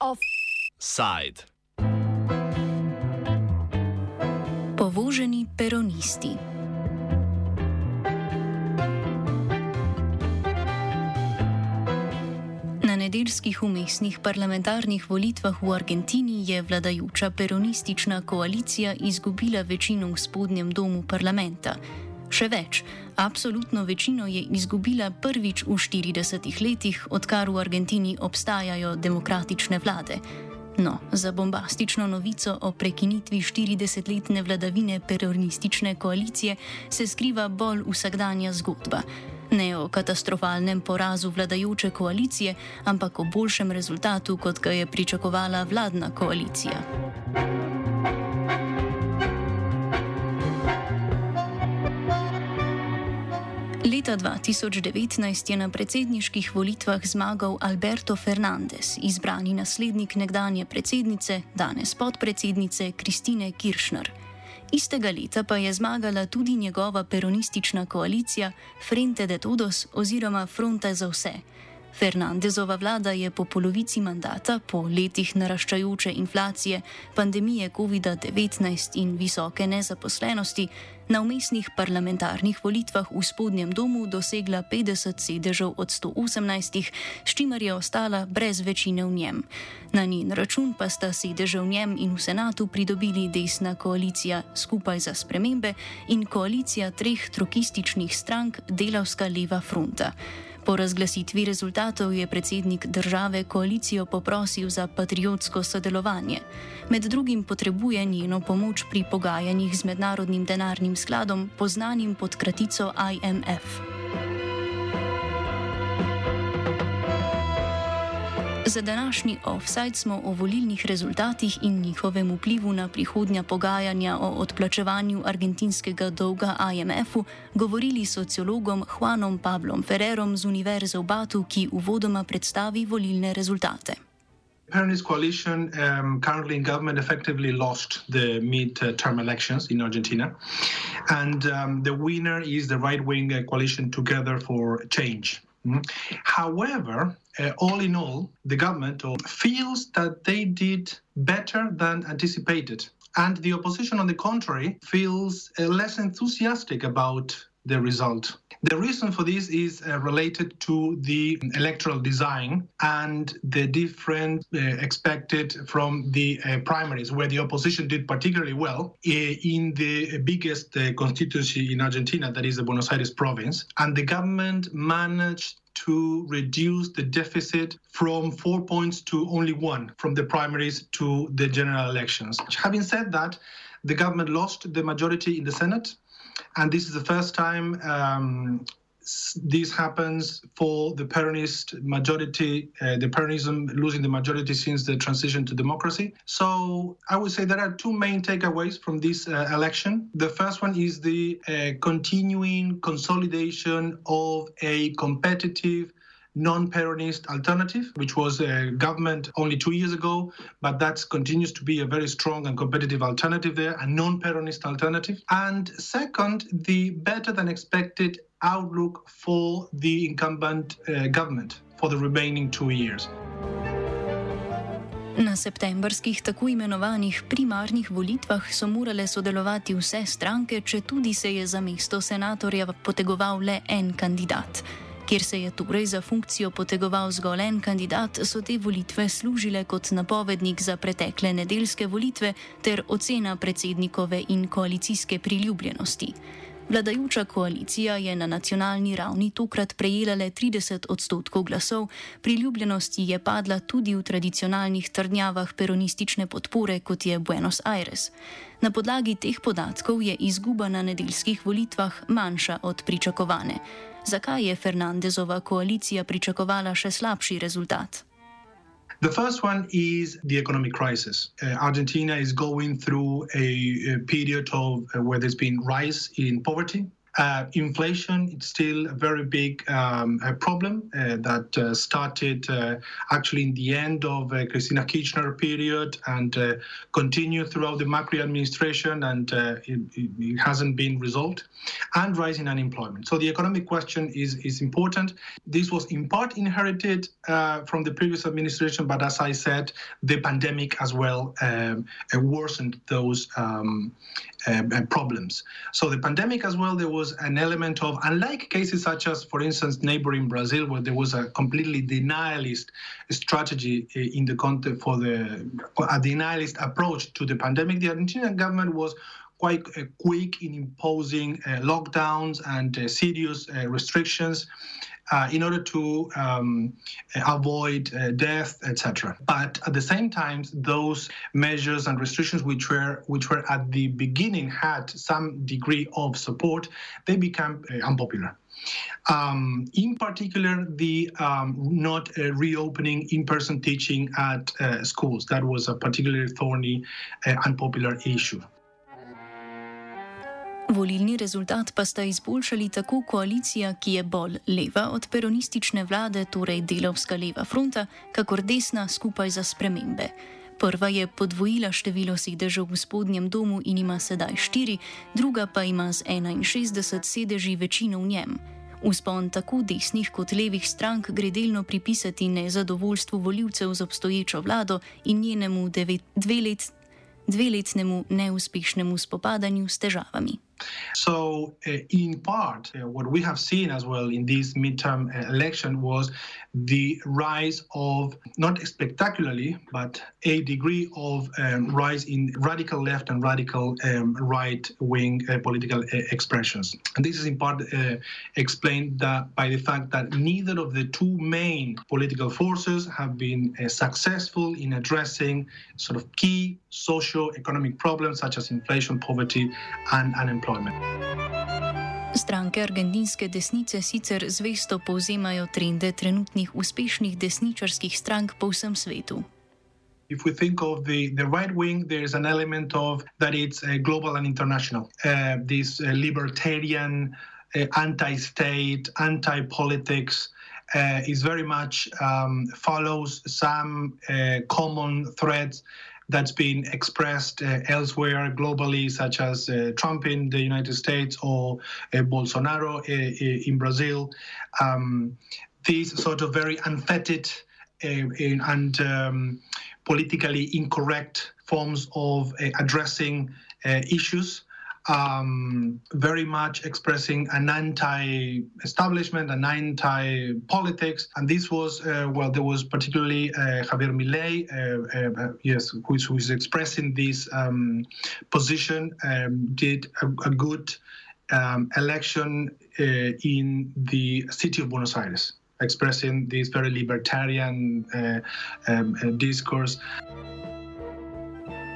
Offside. Povoženi peronisti. Na nedeljskih umestnih parlamentarnih volitvah v Argentini je vladajoča peronistična koalicija izgubila večino v spodnjem domu parlamenta. Še več, absolutno večino je izgubila prvič v 40 letih, odkar v Argentini obstajajo demokratične vlade. No, za bombastično novico o prekinitvi 40-letne vladavine peronistične koalicije se skriva bolj vsakdanja zgodba. Ne o katastrofalnem porazu vladajoče koalicije, ampak o boljšem rezultatu, kot ga je pričakovala vladna koalicija. Leta 2019 je na predsedniških volitvah zmagal Alberto Fernandez, izbrani naslednik nekdanje predsednice, danes podpredsednice Kristine Kiršner. Istega leta pa je zmagala tudi njegova peronistična koalicija Frente de Todos oziroma Fronte za vse. Fernandezova vlada je po polovici mandata, po letih naraščajoče inflacije, pandemije COVID-19 in visoke nezaposlenosti, na umestnih parlamentarnih volitvah v spodnjem domu dosegla 50 sedežev od 118, s čimer je ostala brez večine v njem. Na njen račun pa sta sedeže v njem in v senatu pridobili desna koalicija Skupaj za spremembe in koalicija treh trokističnih strank Delavska leva fronta. Po razglasitvi rezultatov je predsednik države koalicijo poprosil za patriotsko sodelovanje. Med drugim potrebuje njeno pomoč pri pogajanjih z mednarodnim denarnim skladom, poznanim pod kratico IMF. Za današnji offside smo o volilnih rezultatih in njihovem vplivu na prihodnja pogajanja o odplačevanju argentinskega dolga IMF-u govorili sociologom Juanom Pablom Ferrerom z Univerze v Batu, ki uvodoma predstavi volilne rezultate. Peronist coalition um, currently in government effectively lost the mid-term elections in Argentina, and um, the winner is the right-wing uh, coalition Together for Change. Mm. However, uh, all in all, the government feels that they did better than anticipated. And the opposition, on the contrary, feels uh, less enthusiastic about the result. The reason for this is uh, related to the electoral design and the different uh, expected from the uh, primaries, where the opposition did particularly well uh, in the biggest uh, constituency in Argentina, that is the Buenos Aires province. And the government managed to reduce the deficit from four points to only one from the primaries to the general elections. Having said that, the government lost the majority in the Senate, and this is the first time um, this happens for the Peronist majority, uh, the Peronism losing the majority since the transition to democracy. So I would say there are two main takeaways from this uh, election. The first one is the uh, continuing consolidation of a competitive non-Peronist alternative, which was a government only two years ago, but that continues to be a very strong and competitive alternative there, a non-Peronist alternative. And second, the better than expected outlook for the incumbent uh, government for the remaining two years. Na septembrskih tako imenovanih primarnih volitvah so morale sodelovati vse stranke, če tudi se je za mesto senatorja potegoval le en kandidat. Ker se je torej za funkcijo potegoval zgolj en kandidat, so te volitve služile kot napovednik za pretekle nedeljske volitve ter ocena predsednikove in koalicijske priljubljenosti. Vladajoča koalicija je na nacionalni ravni tokrat prejela le 30 odstotkov glasov, priljubljenost ji je padla tudi v tradicionalnih trdnjavah peronistične podpore, kot je Buenos Aires. Na podlagi teh podatkov je izguba na nedeljskih volitvah manjša od pričakovane. Zakaj je Fernandezova koalicija pričakovala še slabši rezultat? The first one is the economic crisis. Uh, Argentina is going through a, a period of uh, where there's been rise in poverty Uh, inflation it's still a very big um, problem uh, that uh, started uh, actually in the end of uh, Cristina Kirchner period and uh, continued throughout the Macri administration, and it, it, hasn't been resolved. And rising unemployment. So the economic question is is important. This was in part inherited from the previous administration, but as I said, the pandemic as well um, worsened those um, problems. So the pandemic as well, there was was an element of, unlike cases such as, for instance, neighboring Brazil, where there was a completely denialist strategy eh, in the context for the a denialist approach to the pandemic, the Argentinian government was quite uh, quick in imposing uh, lockdowns and serious restrictions uh, in order to um, avoid uh, death, etc. But at the same time, those measures and restrictions, which were which were at the beginning had some degree of support, they become uh, unpopular. Um, in particular, the um, not uh, reopening in-person teaching at uh, schools. That was a particularly thorny, uh, unpopular issue. Volilni rezultat pa sta izboljšali tako koalicija, ki je bolj leva od peronistične vlade, torej delovska leva fronta, kakor desna skupaj za spremembe. Prva je podvojila število sedežev v spodnjem domu in ima sedaj štiri, druga pa ima z 61 sedeži večino v njem. Uspon tako desnih kot levih strank gre delno pripisati nezadovoljstvu voljivcev z obstoječo vlado in njenemu dveletnemu dveletnemu neuspešnemu spopadanju s težavami. So, uh, in part, uh, what we have seen as well in this midterm uh, election was the rise of, not spectacularly, but a degree of um, rise in radical left and radical um, right wing uh, political uh, expressions. And this is in part uh, explained by the fact that neither of the two main political forces have been successful in addressing sort of key socio-economic problems such as inflation, poverty, and unemployment. Unemployment. Stranke argentinske desnice sicer zvesto povzemajo trende trenutnih uspešnih desničarskih strank po vsem svetu. If we think of the, the right wing, there's an element of that it's uh, global and international. Uh, this uh, libertarian, uh, anti state, anti politics uh, is very much um, follows some uh, common threads that's been expressed uh, elsewhere globally, such as uh, Trump in the United States or uh, Bolsonaro in Brazil. Um, these sort of very unfettered and um, politically incorrect forms of addressing issues um, very much expressing an anti-establishment, an anti-politics, and this was uh, well, there was particularly uh, Javier Milei, uh, uh yes, who is, who is, expressing this um, position, um, did a, a good um, election uh, in the city of Buenos Aires, expressing this very libertarian uh, um, discourse.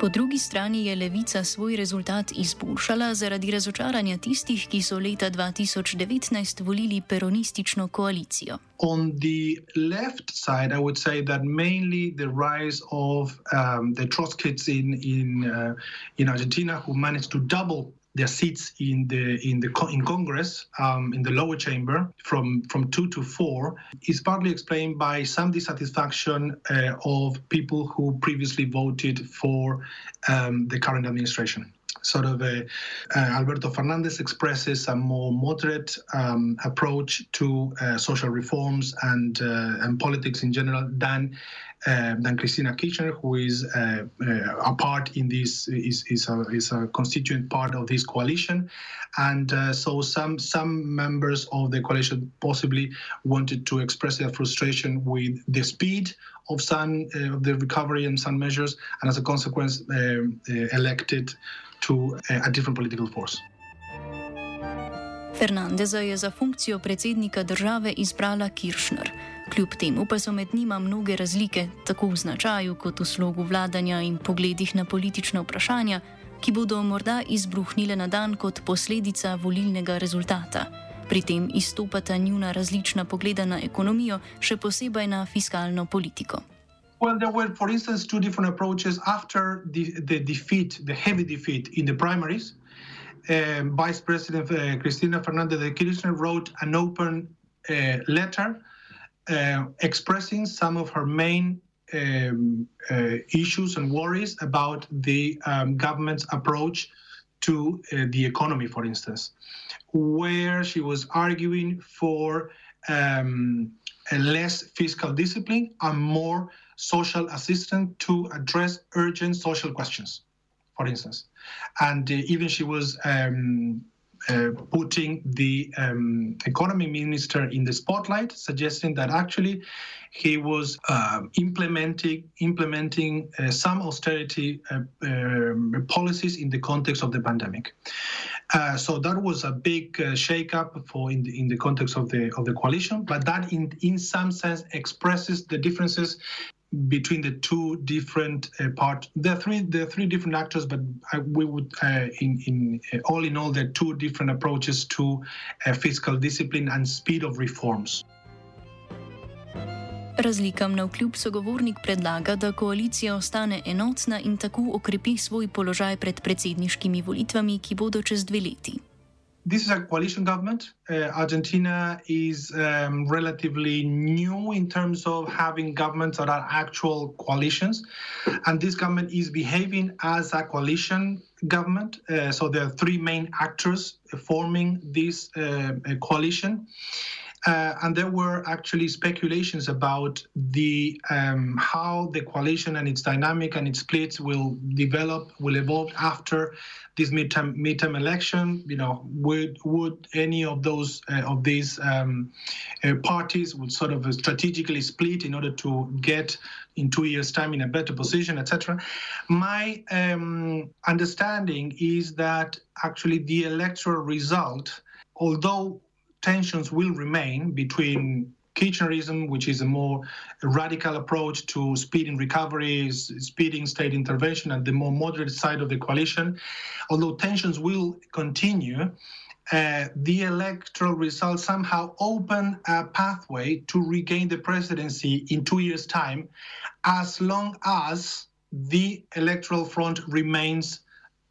Po drugi strani je levica svoj rezultat izboljšala zaradi razočaranja tistih, ki so leta 2019 volili peronistično koalicijo. On the left side, I would say that mainly the rise of um, the Trotskyists in, in, uh, in Argentina, who managed to double their seats in the in the in Congress um, in the lower chamber from from two to four is partly explained by some dissatisfaction uh, of people who previously voted for um, the current administration. Sort of a, uh, Alberto Fernandez expresses a more moderate um, approach to uh, social reforms and uh, and politics in general than uh, than Cristina Kirchner, who is uh, uh, a part in this is is a, is a constituent part of this coalition, and so some some members of the coalition possibly wanted to express their frustration with the speed of some of the recovery and some measures, and as a consequence, elected to a different political force. Fernandeza je za funkcijo predsednika države izbrala Kiršner. Kljub temu pa so med njima mnoge razlike, tako v značaju kot v slogu vladanja in pogledih na politična vprašanja, ki bodo morda izbruhnile na dan kot posledica volilnega rezultata. Pri tem izstopata njuna različna pogleda na ekonomijo, še posebej na fiskalno politiko. Well, there were, for instance, two different approaches after the, the defeat, the heavy defeat in the primaries. um, Vice President uh, Cristina Fernandez de Kirchner wrote an open uh, letter uh, expressing some of her main um, uh, issues and worries about the um, government's approach to uh, the economy, for instance, where she was arguing for um, less fiscal discipline and more social assistance to address urgent social questions, for instance. And uh, even she was um, uh, putting the um, economy minister in the spotlight, suggesting that actually he was uh, implementing implementing uh, some austerity uh, um, policies in the context of the pandemic. Uh, so that was a big uh, shakeup for in the, in the context of the of the coalition, but that in in some sense expresses the differences between the two different uh, parts. There are three there are three different actors, but I, we would uh, in in uh, all in all there are two different approaches to uh, fiscal discipline and speed of reforms. Razlikam na vkljub sogovornik predlaga, da koalicija ostane enotna in tako okrepi svoj položaj pred predsedniškimi volitvami, ki bodo čez dve leti. This is a coalition government. Uh, Argentina is um, relatively new in terms of having governments that are actual coalitions. And this government is behaving as a coalition government. Uh, so there are three main actors forming this uh, coalition. Uh, and there were actually speculations about the um, how the coalition and its dynamic and its splits will develop, will evolve after this midterm midterm election. You know, would would any of those uh, of these um, uh, parties would sort of strategically split in order to get in two years' time in a better position, etc. My um, understanding is that actually the electoral result, although tensions will remain between Kirchnerism, which is a more radical approach to speeding recovery, speeding state intervention, and the more moderate side of the coalition. Although tensions will continue, uh, the electoral results somehow open a pathway to regain the presidency in two years' time, as long as the electoral front remains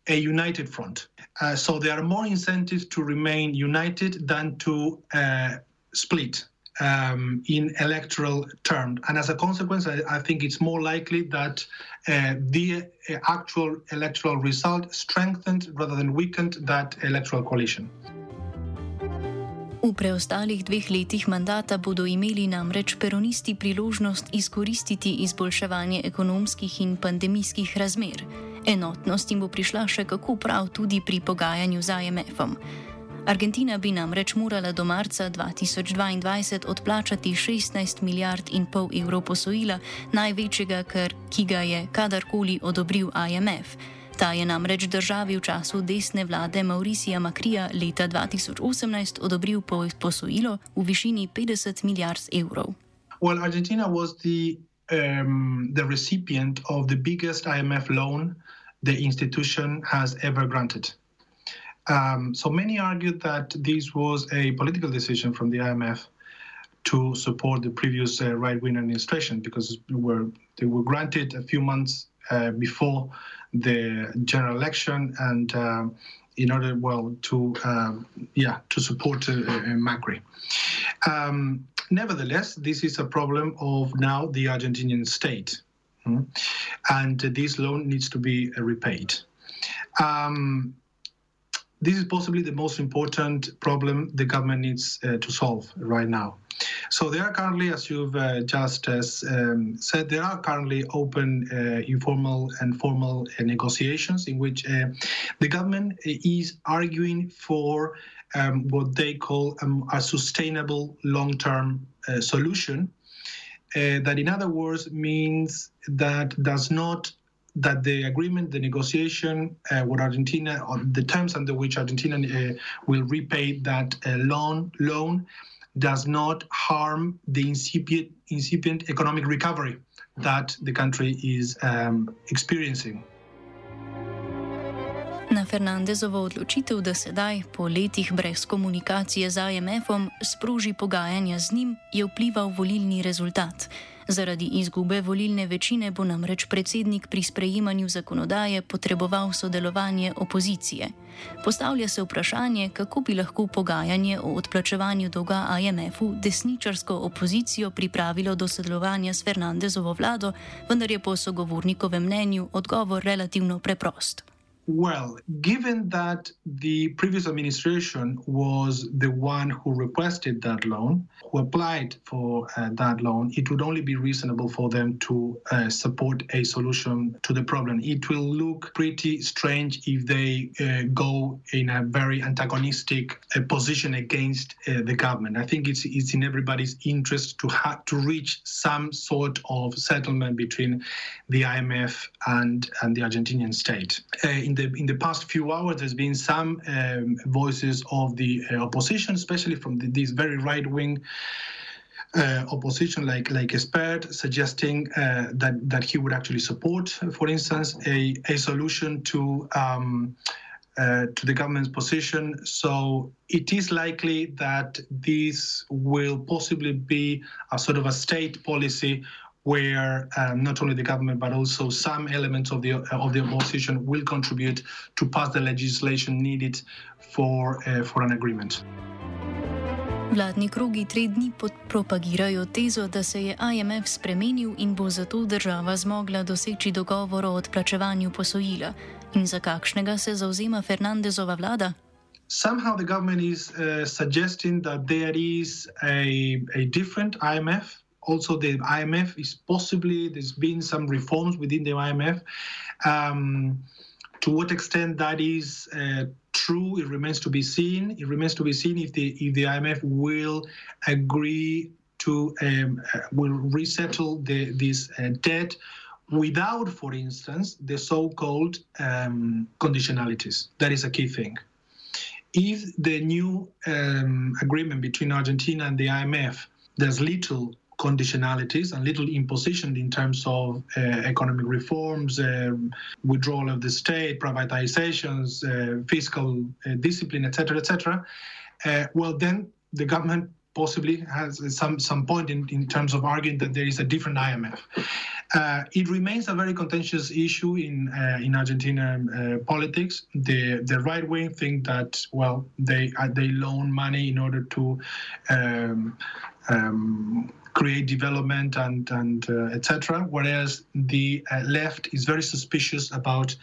a united front. Uh, so there are more incentives to remain united than to uh, split um, in electoral terms. And as a consequence, I, I think it's more likely that uh, the uh, actual electoral result strengthened rather than weakened that electoral coalition. V preostalih dveh letih mandata bodo imeli namreč peronisti priložnost izkoristiti izboljševanje ekonomskih in pandemijskih razmer. Enotnost jim bo prišla še kako prav tudi pri pogajanju z IMF-om. Argentina bi namreč morala do marca 2022 odplačati 16 milijard in pol evrov posojila, največjega, kar, ki ga je kadarkoli odobril IMF. Ta je namreč državi v času desne vlade Mauricija Makrija leta 2018 odobril posojilo v višini 50 milijard evrov. Well, Argentina was the um, the recipient of the biggest IMF loan the institution has ever granted. Um, so many argued that this was a political decision from the IMF to support the previous uh, right-wing administration because were, they were granted a few months uh, before the general election and uh, in order well to um, yeah to support uh, uh, Macri. Um, nevertheless, this is a problem of now the Argentinian state, hmm? and this loan needs to be repaid. Um, this is possibly the most important problem the government needs uh, to solve right now. So there are currently, as you've uh, just uh, um, said, there are currently open uh, informal and formal uh, negotiations in which uh, the government is arguing for um, what they call um, a sustainable long-term solution. that, in other words, means that does not that the agreement, the negotiation uh, with Argentina, on the terms under which Argentina uh, will repay that uh, loan, loan does not harm the incipient, incipient economic recovery that the country is um, experiencing. Na Fernandezovo odločitev, da sedaj, po letih brez komunikacije z IMF-om, sproži pogajanja z njim, je vplival volilni rezultat. Zaradi izgube volilne večine bo namreč predsednik pri sprejemanju zakonodaje potreboval sodelovanje opozicije. Postavlja se vprašanje, kako bi lahko pogajanje o odplačevanju dolga IMF-u desničarsko opozicijo pripravilo do sodelovanja s Fernandezovo vlado, vendar je po sogovornikovem mnenju odgovor relativno preprost. Well, given that the previous administration was the one who requested that loan, who applied for uh, that loan, it would only be reasonable for them to uh, support a solution to the problem. It will look pretty strange if they uh, go in a very antagonistic uh, position against uh, the government. I think it's it's in everybody's interest to have to reach some sort of settlement between the IMF and and the Argentinian state. Uh, in the in the past few hours, there's been some um, voices of the uh, opposition, especially from the, very right wing. Uh, opposition like like Espert suggesting uh, that that he would actually support, for instance, a, a solution to um, uh, to the government's position. So it is likely that this will possibly be a sort of a state policy where um, not only the government but also some elements of the of the opposition will contribute to pass the legislation needed for uh, for an agreement. Vladni krogi tri dni propagirajo tezo, da se je IMF spremenil in bo zato država zmogla doseči dogovor o odplačevanju posojila. In za kakšnega se zauzema Fernandezova vlada? Somehow the government is uh, suggesting that there is a, a different IMF also the IMF is possibly there's been some reforms within the IMF. Um, to what extent that is uh, true, it remains to be seen. It remains to be seen if the if the IMF will agree to um, uh, will resettle the, this uh, debt without, for instance, the so-called um, conditionalities. That is a key thing. If the new um, agreement between Argentina and the IMF, there's little conditionalities and little imposition in terms of uh, economic reforms, uh, withdrawal of the state, privatizations, uh, fiscal uh, discipline, etc., etc. Uh, well, then the government possibly has some some point in, in terms of arguing that there is a different IMF. Uh, it remains a very contentious issue in in Argentina uh, politics. The the right wing think that well they they loan money in order to um, um, create development and and uh, etc. Whereas the uh, left is very suspicious about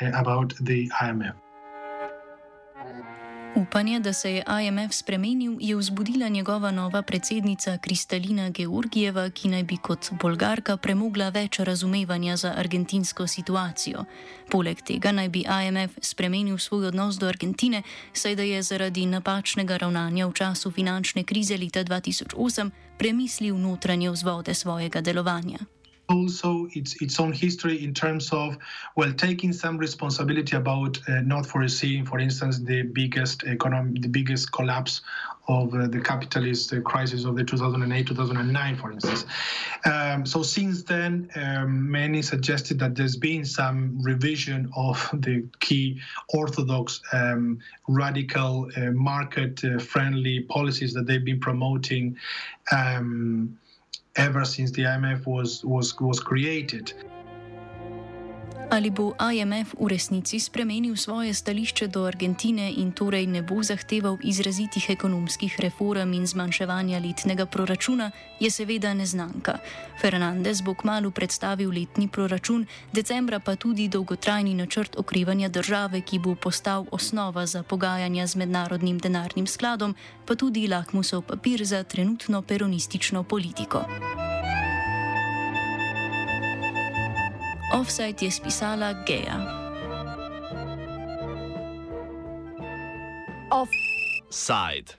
uh, about the IMF. Upanje, da se je IMF spremenil, je vzbudila njegova nova predsednica Kristalina Georgijeva, ki naj bi kot bolgarka premogla več razumevanja za argentinsko situacijo. Poleg tega naj bi IMF spremenil svoj odnos do Argentine, saj da je zaradi napačnega ravnanja v času finančne krize leta 2008 premislil notranje vzvode svojega delovanja. Also its its own history in terms of well taking some responsibility about uh, not foreseeing, for instance, the biggest economic, the biggest collapse of uh, the capitalist uh, crisis of the 2008-2009, for instance. Um, so since then, um, many suggested that there's been some revision of the key orthodox, um, radical, uh, market-friendly uh, policies that they've been promoting. Um, ever since the IMF was, was, was created. Ali bo IMF v resnici spremenil svoje stališče do Argentine in torej ne bo zahteval izrazitih ekonomskih reform in zmanjševanja letnega proračuna, je seveda neznanka. Fernandez bo kmalo predstavil letni proračun, decembra pa tudi dolgotrajni načrt okrevanja države, ki bo postal osnova za pogajanja z mednarodnim denarnim skladom, pa tudi lakmusov papir za trenutno peronistično politiko. Offside je spisala Geja. Offside.